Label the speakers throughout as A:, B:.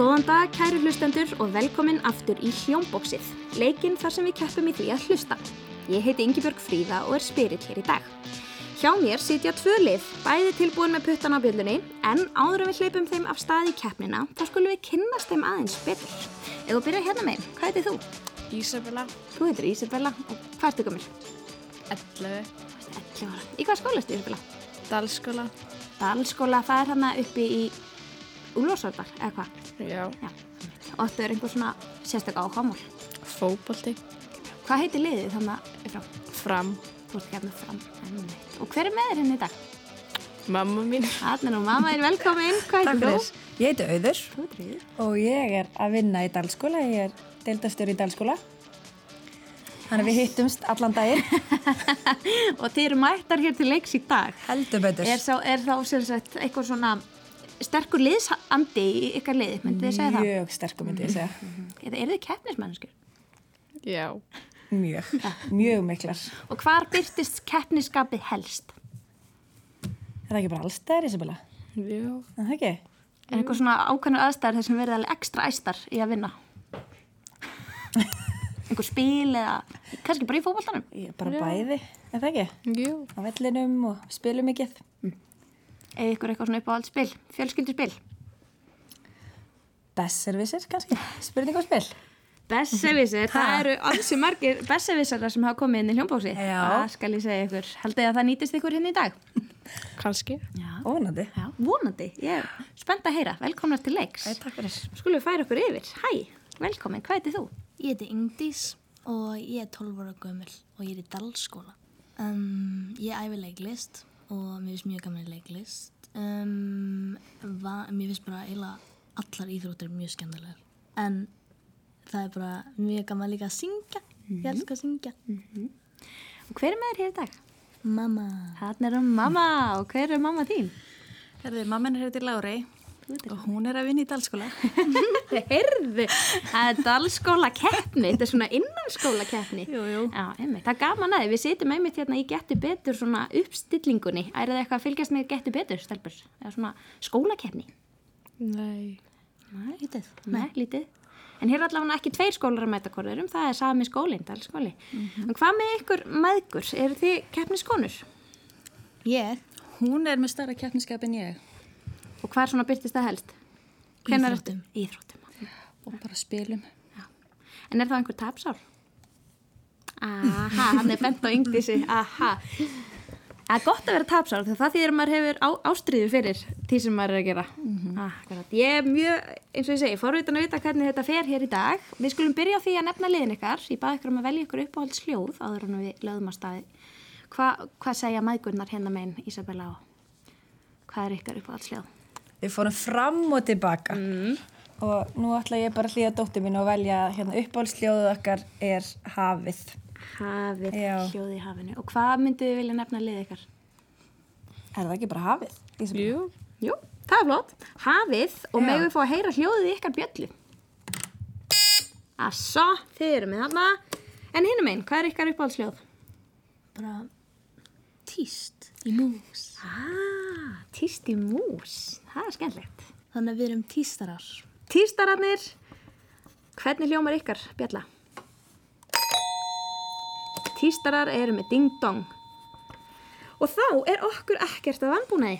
A: Góðan dag, kæri hlustendur og velkomin aftur í Hljómbóksið, leikinn þar sem við keppum í því að hlusta. Ég heiti Ingibjörg Fríða og er spyrill hér í dag. Hjá mér sitja tvö lið, bæði tilbúin með puttan á bjöllunni, en áður en við hleypum þeim af stað í keppnina, þá skulum við kynnast þeim aðeins betur. Ef þú byrjar hérna meginn, hvað heitir þú?
B: Ísabella,
A: Þú heitir Ísabella og hvað ertu gömul?
B: 11,
A: 11 ára. Í hvað skóla ertu Ísabella?
B: Dalskóla,
A: Dalskóla, það er hana uppi í Úlfarsvöldar, eða hvað?
B: já,
A: Já. Og þetta er einhver svona sérstaka áhámál.
B: fókbalti,
A: Hvað heitir liðið þannig frá?
B: fram,
A: Þú ert hérna fram. Einmitt. Og hver er með þér henni í dag?
B: mamma mín,
A: Þannig nú, mamma er velkomin. Hvað heitir þú?
C: Ég heiti Auður og ég er að vinna í Dalskóla. Ég er deildastjóri í Dalskóla. Þannig að við hittumst allan daginn.
A: Og þið eru mættar hér til leiks í dag.
C: Heldur betur.
A: Er, sá, er þá sem sagt eitthvað svona sterkur liðsandi í ykkar liði, myndið þið segja það?
C: Mjög sterkum myndi ég segja.
A: Eða eru þið keppnismennskur?
B: já,
C: Mjög. Mjög miklar.
A: Og hvar byrtist keppniskapið helst?
C: Er það ekki bara allstæðir, Isabella?
B: já,
C: Er það ekki?
A: Er eitthvað svona ákveðnu aðstæðar þar sem verið alveg ekstra æstar í að vinna? Einhver spil eða kannski bara í
C: er bara bæði. Er það ekki?
B: jú,
C: Á vellinum og spilum mikið.
A: Eða ykkur eitthvað svona uppáhald spil? Fjölskylduspil?
C: Besservissir kannski? Spurning og spil?
A: Bessevisir, það eru ansi margir bessevisarar sem hafa komið inn í hljómbóksi.
C: Já.
A: Það skal ég segja ykkur. Haldið að það nýtist ykkur hérna í dag?
B: kannski,
A: Já.
C: Ónandi.
A: Já, vonandi. Ég er spennt að heyra. Velkomnar til leiks.
C: Æ, takk fyrir.
A: Skulum við færa okkur yfir. Hæ, velkomin. Hvað heitir þú?
D: Ég heiti Ingdís og ég er 12 ára gömul og ég er í Dalskóla. Um, ég æfi leiklist og mér finnst mjög gaman í leiklist. Um, va, mér finnst bara eiginlega allar íþróttir mjög skemmtilegar. En það er bara mjög gaman líka að syngja. Ég elska að syngja.
A: Og hver er með þér hér í dag?
D: Mamma.
A: Þannig er um mamma. Og hver er mamma þín?
E: Herði, mamma henni heiti Lárei og hún er að vinna í dalskóla.
A: Heyrðu, það er dalskóla keppni. Þetta er svona innanskóla keppni. Það er gaman aðeins. Við sitjum einmitt hérna í Gettu Betur svona uppstillingunni. Er það eitthvað að fylgjast með Gettu Betur, stelpur? Eða svona skólakeppni?
B: nei,
A: Nei, lítið. Nei, lítið. En hér er allavega ekki tveir skólar að mæta korðurum, það er sami skólinn, dalskóli. En hvað með ykkur maðgur? Eru þið keppniskonur?
E: Ég? Hún er með starra keppniskap en ég
A: Og hvað er svona byrtist það helst? Hvenær ertu?
D: Íþróttum.
A: Íþróttum.
E: og bara spilum.
A: En er það einhver tapsál? Aha, hann er bent á yngdísi. Aha. Það er gott að vera tapsál þegar það þýðir að maður hefur á, ástriðu fyrir því sem maður er að gera. Akkurat. Ég er mjög, eins og ég segi, forvitan að vita hvernig þetta fer hér í dag. Við skulum byrja á því að nefna liðin ykkar. Ég baði ykkur um að velja ykkur uppáhalds hljóð áður en við lögðum á staði. Hva, hvað segja maðgurnar hérna megin, Ísabella á? Hvað er ykkar uppáhalds hljóð?
C: Við fórum fram og tilbaka.
A: Mm.
C: Og nú ætla ég bara að hlýja dóttir mín og velja hérna uppáhaldsljóðuð okkar er hafið.
A: Hafið,
C: Já.
A: hljóð í hafinu. Og hvað myndið þið vilja nefna lið ykkar?
C: Er það ekki bara hafið?
B: Jú,
A: Jú, það er flott. Hafið og megum við fá að heyra hljóðið ykkar bjöllu. Assa, þið eru með þarna. En hinum einn, hvað er ykkar uppáhaldsljóð?
D: Bara tíst í mús.
A: Ah, tíst í mús. Það er skemmtilegt.
D: Þannig að við erum tístarar.
A: Tístararnir, hvernig hljómar ykkar bjalla? Tístarar eru með ding-dong. Og þá er okkur ekkert að vanbúnaði.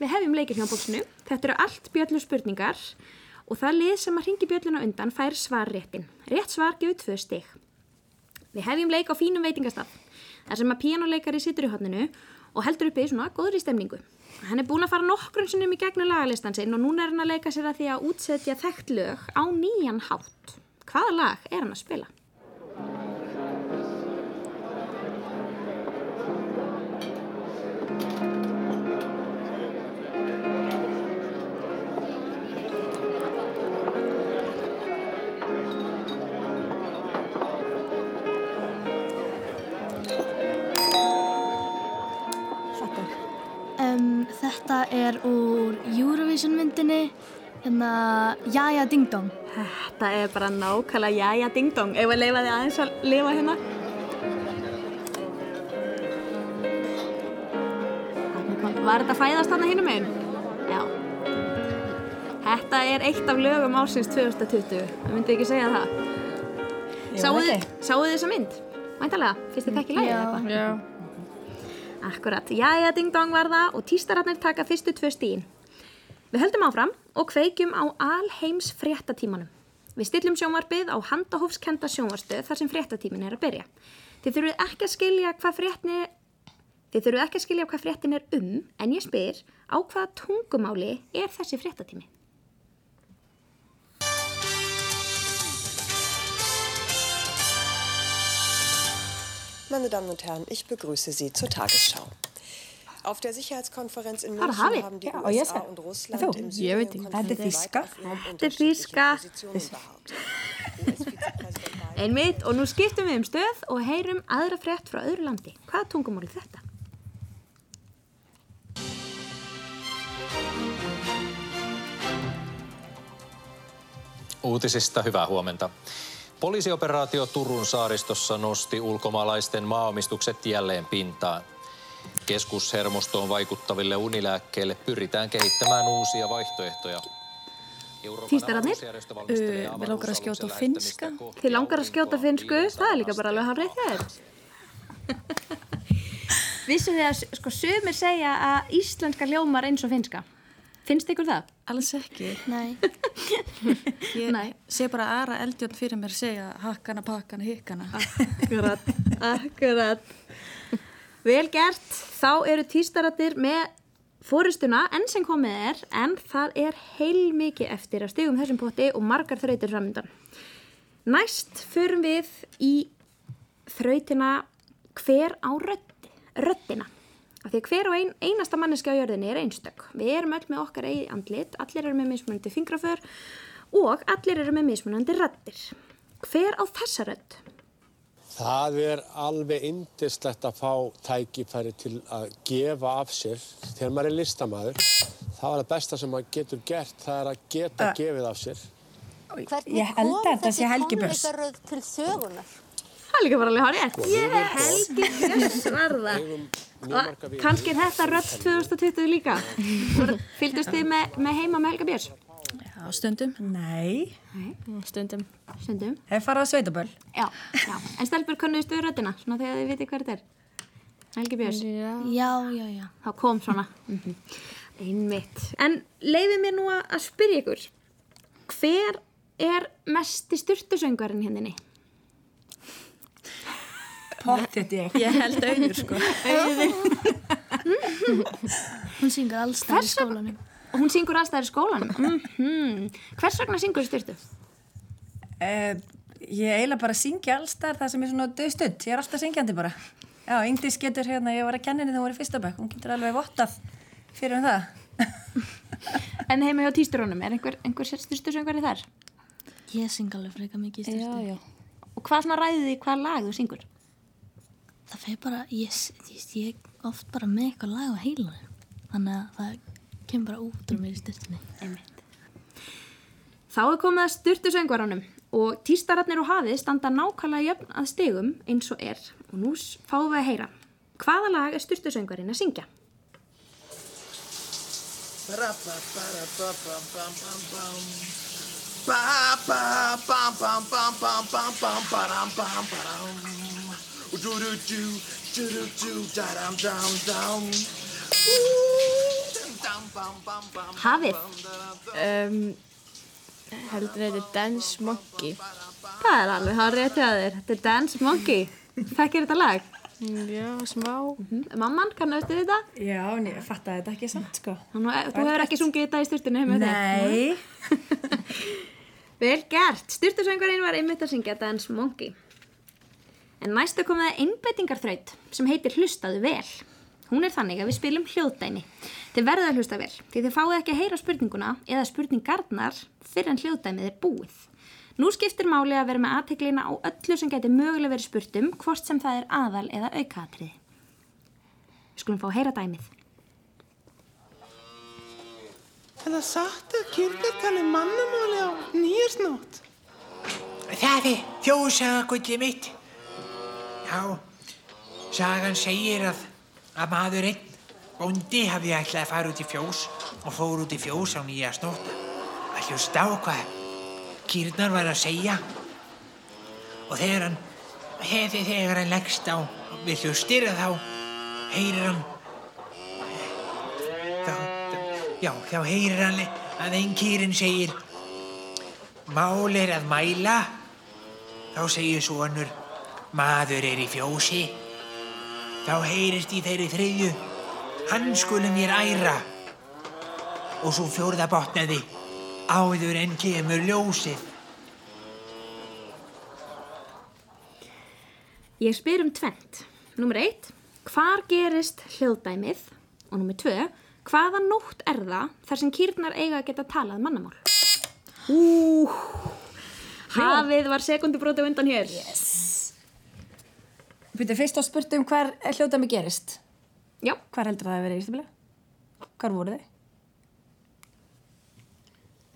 A: Við hefjum leikir hjá bóksinu. Þetta eru allt bjöllu spurningar og það lið sem að ringi bjölluna undan fær svarréttin. Rétt svar gefur tvö stig. Við hefjum leik á fínum veitingastaf. þar sem að píjánuleikari situr í hotninu og heldur uppi í svona góðri stemningu. Hann er búin að fara nokkrum sinnum í gegnum lagalistan sinn og núna er hann að leika sér að því að útsetja þekkt lög á nýjan hátt. Hvaða lag er hann að spila?
D: Er úr Eurovision myndinni, hérna Jaja Ding Dong.
A: Þetta er bara nákvæmlega jæja ding-dong. Ef að leifa þið aðeins að lifa hérna. Þarna Var þetta fæðast hann að hinum einn? Já. Þetta er eitt af lögum ásins 2020. Það myndi ekki segja það.
C: Ég
A: Sáuð
C: veit
A: þið þessa mynd? Væntalega, fyrst þið þekki lagið eða eitthvað?
B: Já.
A: Akkurat, jæja ding dong var það og tístararnir taka fyrstu tvö stíin. Við höldum áfram og kveikjum á alheims fréttatímanum. Við stillum sjónvarpið á handahófskenda sjónvarstöð þar sem fréttatímin er að byrja. Þið þurfuð ekki að skilja hvað fréttin er, hvað fréttin er um, en ég spyr á hvaða tungumáli er þessi fréttatími?
F: Meine Damen und Herren, ich begrüße Sie zur Tagesschau. Auf der Sicherheitskonferenz in München haben die
C: Ja, oh, yes,
F: USA
C: sir.
F: und Russland im. Syrien-Konflikt
C: Fiska.
A: Einmitt og nú skiptum við um stöð og heyrum aðra frétt frá öðru landi. Hvaða tungumáli er þetta?
G: Uutisista hyvää huomenta. Poliisioperaatio Turun saaristossa nosti ulkomaalaisten maaomistukset jälleen pintaan. Keskushermostoon vaikuttaville unilääkkeille pyritään kehittämään uusia vaihtoehtoja.
E: Mig att skjuta
G: avaruusaluksen
E: finska.
A: Þið langar að skjóta finsku, það er líka bara alveg hann. Vissu þið að sko sumir segja að íslenska hljómar eins og finska? Finnst ykkur það?
E: Alls ekki.
D: Nei.
E: Ég
A: Nei.
E: sé bara aðra eldjón fyrir mér segja hakkana, pakkana, hikkana.
A: Akkurat, akkurat. Vel gert, þá eru tístarættir með fóristuna enn sem komið er, en það er heil mikið eftir að stigum þessum potti og margar þrautir framöndan. Næst förum við í þrautina hver á rödd, röddina. Því að hver og ein, einasta manneski á jörðinni er einstök. Við erum öll með okkar eigið andlit, allir eru með mismunandi fingraför og allir eru með mismunandi raddir. Hver á þessa rödd?
H: Það er alveg indislegt að fá tækifæri til að gefa af sér. Þegar maður er listamæður, það er það besta sem maður getur gert, það er að geta gefið af sér.
C: Ég held að þetta sé Helgi Björns.
I: tónleikaröð til sögunar?
A: Það er líka bara alveg hár rétt. Ég er Helgi Björns
H: mjög marga við.
A: Kanski er þetta rödd 2020 líka. Fylgdust þið með, með heima með Helga Björns?
E: Já, stundum.
C: Nei,
B: Stundum.
A: Stundum.
C: hef farið á sveitaböll.
A: Já, já. En stelpur kunnuðist við röddina, svona þegar þið viti hvað þetta er. Helgi Björns.
B: Já.
D: Já, já, já.
A: þá kom svona mm einmitt en leiði mér nú að að spyrja ykkur hver er mesti styrtusöngvarinn henninni?
C: Pottet ég.
E: Ég held auður, sko.
D: Hún syngur allstað í skólanum.
A: og hún syngur allstæðir í skólanum mm hvers vegna syngur styrtu?
C: Uh, ég eiginlega bara syngja allstar það sem er svona döðstudd. Ég er alltaf syngjandi bara. Já, Yngdís getur hérna, ég var að kenna henni þegar hún var í fyrsta bekk. Hún getur alveg vottað fyrir um það.
A: en heima hjá týsturunum, er einhver, einhver styrtusöngvari þar?
D: Ég syng alveg freka mikið í
B: Já,
D: styrtu.
B: já.
A: og hvað svona ræði því hvað lag þú syngur?
D: Það fer bara, ég, ég, ég er oft bara með eitthvað lag á heilanum. Þannig að það kemur bara út úr mér í styrtunni.
A: Einmitt. Þá er komið að styrtusöngvaranum og tístararnir og hafið standa nákvæmlega jöfn að stigum eins og er og nú fáum við að heyra hvaða lag er styrtusöngvarinn að syngja? Hafið,
B: Um, heldur þetta er Dance Monkey.
A: það er alveg hár rétt hjá þér. Þetta er Dance Monkey. Þekkir þetta lag?
B: Mm, Já, smá.
A: Mamman, kannastu þetta?
C: Já, en ég fattaði þetta ekki samt, sko.
A: Nú, þú hefur ekki sungið þetta í styrtunni þér?
C: Nei.
A: Vel gert. Styrtusöngvarinn var einmitt að syngja Dance Monkey. En næstu komið að einbeitingarþraut sem heitir Hlustaðu vel. Hún er þannig að við spilum hljóðdæmi. Þið verðið að hlusta vel, því þið fáið ekki að heyra spurninguna eða spurningarnar fyrir en hljóðdæmið er búið. Nú skiptir máli að vera með aðteklina á öllu sem getur mögulega verið spurt um, hvort sem það er aðal eða aukaatriði. Við skulum fá að heyra dæmið.
J: Er það satt að kýrnir tali mannamáli á nýjarsnót?
K: Það er þjóðsaga gullið mitt. Já, sagan segir að, að maðurinn, bóndi, hafði ætlað að fara út í fjós og fór út í fjós á nýja snóta. að hlusta á hvað kýrnar var að segja. Og þegar hann, þegar, þegar hann leggst á við hlustir þá heyrir hann, þá, já, þá heyrir hann að einn kýrin segir, mál er að mæla, þá segir svonur, maður er í fjósi. Þá heyrist í þeirri þriðju, hann skulum mér æra. Og svo fjórða botnaði, áður en kemur ljósið.
A: Ég spyr um tvent. Númer eitt, hvar gerist hljóðdæmið? Og númer tvö, hvaða nótt er það þar sem kýrnar eiga að geta talað mannamál? Ú, hafið var sekundubróti undan hér. Yes.
C: Býttu fyrst á spurt um hver hljóðdæmi gerist.
A: Já.
C: Hvar heldur það að vera í Ístabili? Hvar voru þið?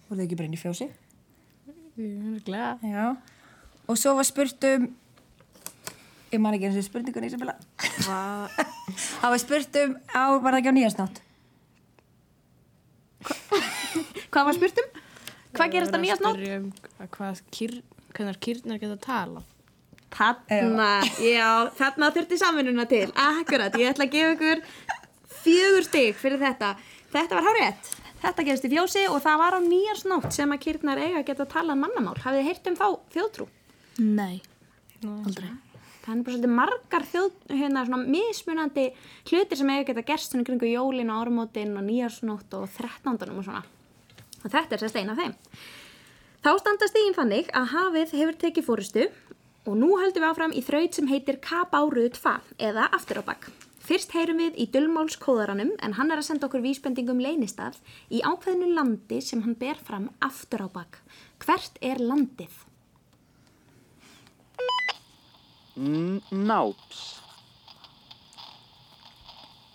C: Voru þið ekki bara inn í fjósi?
B: Glega.
C: Já. Og svo var spurt um, ég man ekki eins og spurningun í Ísabila.
B: Hvað?
C: Það var spurt um, á, var það ekki á nýjarsnátt?
A: Hvað var spurt um? Hvað gerist á nýjast nótt?
B: Um, hvað kýrnar geta tala?
A: Þarna, já, þarna þurfti samvinnuna til. Akkurat, ég ætla að gefa ykkur fjögur stig fyrir þetta. Þetta var hárið. Þetta gerist í fjósi og það var á nýjarsnótt sem að kýrnar eiga að geta talað mannamál. Hafið þið heyrt um þá þjóðtrú?
D: Nei, aldrei.
A: Það er bara svolítið margar þjóð, hérna svona mismunandi hlutir sem eiga að geta gerst svona í kringu jólin og árumótin og nýjarsnótt og þrettnándanum og svona. Og þetta er sérst eina af þeim. Þá standa stígin þannig að hafið hefur tekið fórustu og nú höldum við áfram í þraut sem heitir K-báruð 2 eða aftur á bakk. Fyrst heyrum við í dullmálskóðaranum en hann er að senda okkur vísbendingum leynistað í ákveðinu landi sem hann ber fram aftur á bakk. Hvert er landið?
I: Náps.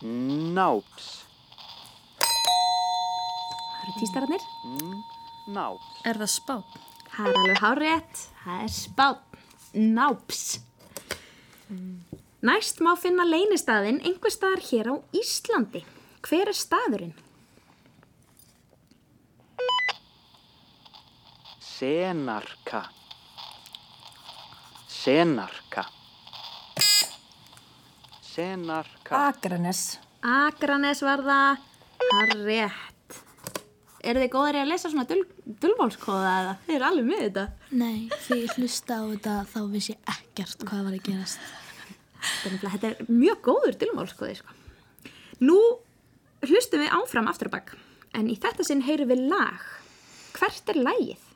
I: Náps.
A: Það eru tístararnir.
I: Náps.
E: Er það spán?
A: Það er alveg hárétt. Það er spán. Náps. Næst má finna leynistaðinn einhver staðar hér á Íslandi. Hver er staðurinn?
I: Senarka. Senarka. Senarka.
C: Akranes.
A: Akranes var það. Það er rétt. Eru þið góðir að lesa svona dul dulmálskóða eða? Þið eru alveg með þetta.
D: Nei, þegar ég hlusta á þetta þá vissi ég ekkert hvað var að gerast.
A: Þetta er, er mjög góður dulmálskóði, sko. Nú hlustum við áfram aftur á bakk. En í þetta sinn heyrum við lag. Hvert er lagið?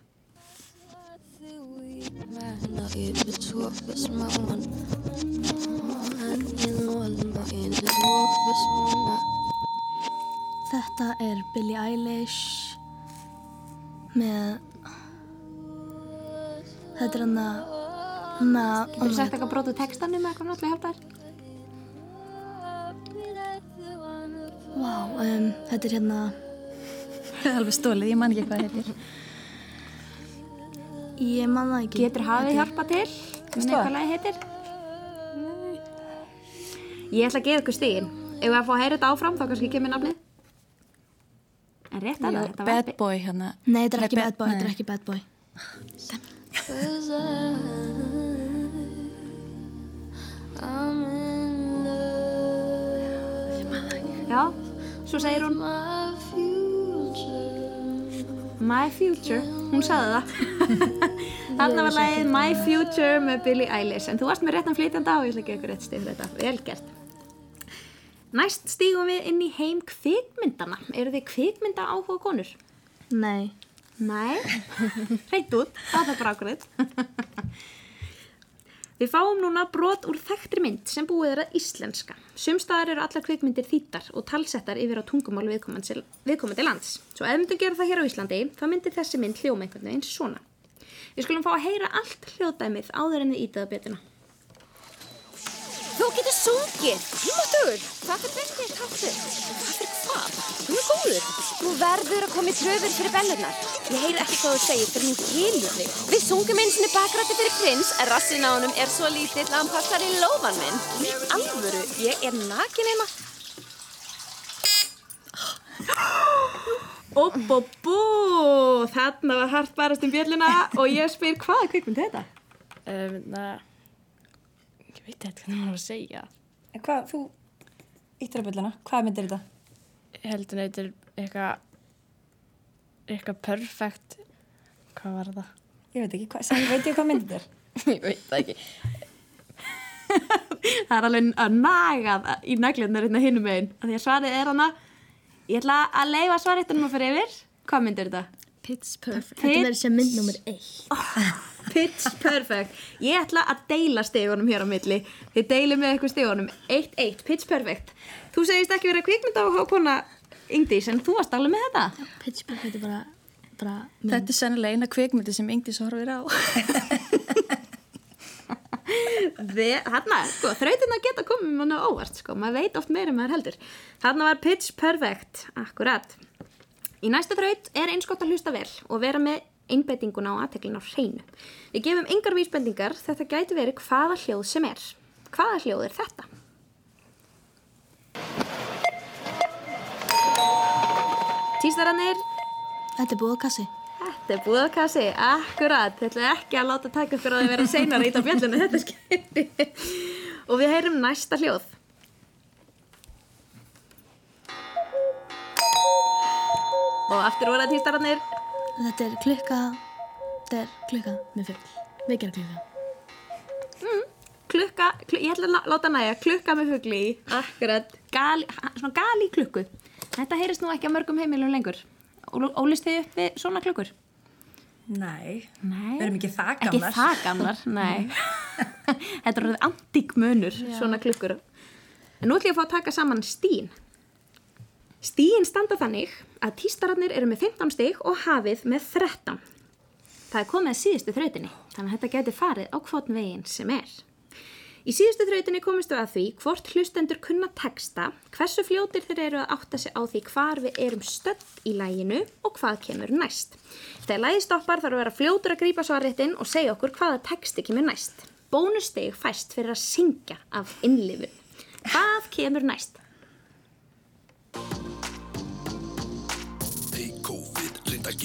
D: Þetta er Billie Eilish með Þetta er hann að hann að
A: Getur þú sagt eitthvað brotu textanum eða eitthvað náttúrulega hjálpa þér?
D: Vá, um, þetta er hérna
E: Það er alveg stólið, ég man ekki hvað þetta er.
D: Ég man það ekki
A: Getur hafið hjálpa til? Muni hvað lagi heitir? Ég ætla að gefa ykkur stígin. Ef við að fá að heyra þetta áfram, þá kannski kemur nafnið. En rétt að það, þetta var
E: Bad boy hérna.
D: Nei, þetta er ekki bad boy, þetta er ekki bad boy.
A: Já, svo segir hún. My Future, hún sagði það. Þarna var lagið My Future með Billie Eilish. En þú varst með réttan flytjanda og ég ætla að gefa ykkur rétt fyrir þetta, vel gert Næst stígum við inn í heim kvikmyndana Eru þið kvikmynda áhuga konur?
D: Nei
A: Nei, hreitt út, það er bara ákveðið Við fáum núna brot úr þekktri mynd sem búið er að íslenska. Sumstaðar eru allar kvikmyndir þýttar og talsettar yfir á tungumál viðkomandi, viðkomandi lands. Svo ef myndum gera það hér á Íslandi, þá myndir þessi mynd hljóma einhvern veginn svona. Við skulum fá að heyra allt hljóðdæmið áður en þið ítaða betuna.
L: Getur sungið. Tímatögur. Hvað fyrir bestið þáttur? Hvað fyrir hvað? Þú er góður. Þú verður að koma í tröfur fyrir bennurnar. Ég heyri ekki hvað þú segir fyrir hún kynur þig. Við sungum eins og bakrætti fyrir prins en rassin á honum er svo lítill að hann passar í lófan minn. Í alvöru, ég er nakin heima.
A: Opp og bú, þarna var hart barast um bjölluna og ég spyr hvaða kvikmynd er þetta?
B: Um, na, ég veit eitthvað hvað maður að segja.
C: En hvað, þú íttir að byllina, hvað myndir þetta?
B: Ég held að þetta er eitthvað, eitthvað perfekt, hvað var það?
C: Ég veit ekki, hvað, sem, veit ég hvað myndir þetta er?
B: ég veit það ekki.
A: Það er alveg að nagað í nagljarnar hérna hinum megin. Því að svarið er hana, ég ætla að leifa svaréttunum að fyrir yfir. Hvað myndir þetta?
D: Pitch Perfect.
A: Pitch-
D: Þetta verður sem mynd nummer eitt.
A: Pitch Perfect. Ég ætla að deila stegunum hér á milli. Þið deilum með eitthvað stegunum. 1-1, Pitch Perfect. Þú segist ekki vera kvikmynda á kona Ingdís, en þú varst alveg með þetta.
D: Pitch Perfect er bara, bara
E: Þetta er sennilega eina kvikmyndi sem Ingdís horfir á.
A: Þarna, sko, þrautina geta komið manna óvart, sko, maður veit oft meira en maður heldur. Þarna var Pitch Perfect, akkurat. Í næsta þraut er eins gott að hlusta vel og vera með einbeitinguna og aðteklin á hreinu. Við gefum yngar vísbendingar, þetta gæti verið hvaða hljóð sem er. Hvaða hljóð er þetta? Tístarannir,
D: Þetta er búið á kassi.
A: Þetta er búðakassi, akkurat, þetta er ekki að láta taka ykkur að þið vera seinar í þetta bjöllinu, þetta skilji. Og við heyrum næsta hljóð. Og aftur voru að týstarannir.
D: Þetta er klukka, þetta er klukka með fuggl. Vekjara klukka.
A: Klukka, klu, ég ætla að lá- láta næja, klukka með fugli í, akkurat, gali, svona gali klukku. Þetta heyrist nú ekki á mörgum heimilum lengur. Ólist þið upp við svona klukkur?
C: Nei,
A: Nei.
C: við erum ekki það
A: Ekki
C: gamlar.
A: það gamlar, nei. Þetta er orðið antík munur, svona klukkur. En nú ætlum ég að fá að taka saman stín. Stíin standa þannig að tístararnir eru með 15 stig og hafið með 13. Það er komið að síðustu þrautinni, þannig að þetta geti farið á hvort veginn sem er. Í síðustu þrautinni komistu að því hvort hlustendur kunna texta, hversu fljótir þeir eru að átta sig á því hvar við erum stödd í læginu og hvað kemur næst. Þegar lægi stoppar þarf að vera fljótur að grípa svarréttin og segja okkur hvaða texti kemur næst. Bónusteg fæst fyrir að syngja af innlifun. Hvað kemur næst?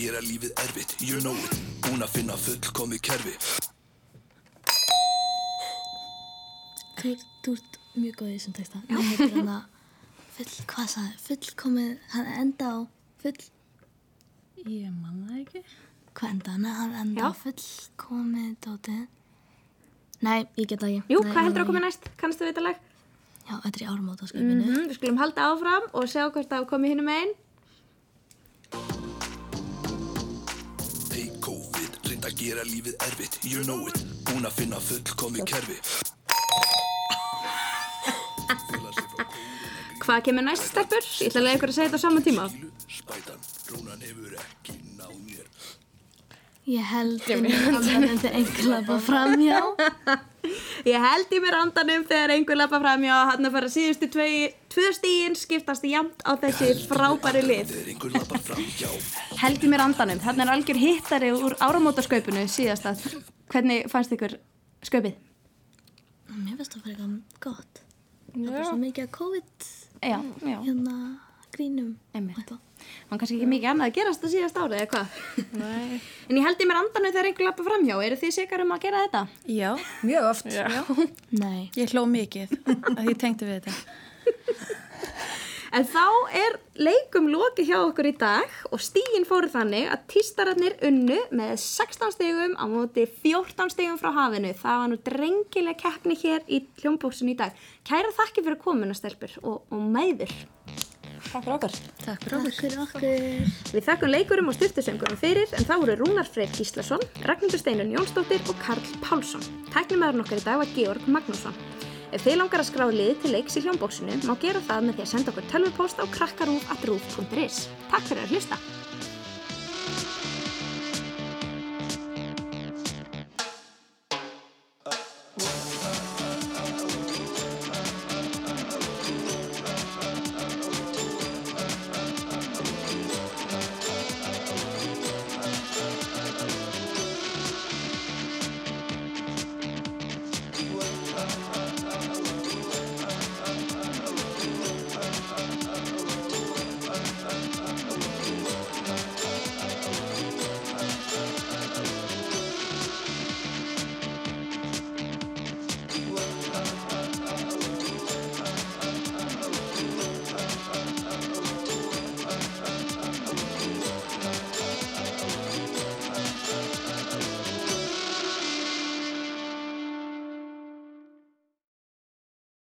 M: Gera lífið erfitt You know it, búin að finna fullkomið kerfi
D: Þú, þú ert mjög góð í þessum texta. Þetta er hann að full, hvað sagði, fullkomið, hann enda á full,
E: Ég man það ekki.
D: hvað enda hann? Hann enda
A: Já.
D: á fullkomið dótið. Nei, ég get það ekki.
A: Jú,
D: Nei,
A: hvað heldur að koma næst? Kannstu við þetta lag?
D: Já, þetta er í árumótaskipinu.
A: Mm við skulum halda áfram og sjá hvort það komið hinnum einn.
M: Að gera lífið erfitt You know it, búin að finna fullkomið kerfi
A: Hvað kemur næst, stelpur? Ég ætla að leiða ykkur að segja þetta á sama tíma.
M: Spætan, rúnan hefur ekki náð mér
D: Ég held í andanum þegar einhver lappa framhjá.
A: Ég held í mér andanum þegar einhver lappa framjá hann að fara síðustu tvö stíin skiptast jæmt á þessi frábæri lið. Held í mér andanum. Þannig er algjör hittari úr áramótasköpunu síðasta. Hvernig fannst ykkur sköpið?
D: Mér finnst það fyrir eitthvað gott. Það er svo mikið að COVID
A: Já, já.
D: hérna grínum.
A: Einmitt. Man kannski ekki mikið annað að gerast það síðast árið eða hvað? Nei. En ég held í mér andanum þegar einhver lappa framjá. Eru þið sikar um að gera þetta?
E: Já.
C: Mjög oft.
E: Já.
D: Nei.
E: Ég hló mikið að ég tengdi við þetta.
A: En þá er leikum lokið hjá okkur í dag og stígin fóru þannig að tístararnir unnu með 16 stigum á móti 14 stigum frá hafinu. Það var nú drengileg keppni hér í hljómbóksun í dag. Kæra þakki fyrir komuna stelpur og, og meður. Takk fyrir okkur.
E: Takk
D: fyrir okkur. Takk fyrir okkur.
A: Við þakkum leikurum og styrtusöngurum fyrir en þá voru Rúnar Freyr Gíslason, Ragnhildur Steinun Jónsdóttir og Karl Pálsson. Tæknumæðurinn okkar í dag var Georg Magnússon. Ef þið langar að skráða liði til leiks í hljómbóksinu má gera það með því að senda okkur tölvupóst á krakkarúf.rúf.is. Takk fyrir að hlusta!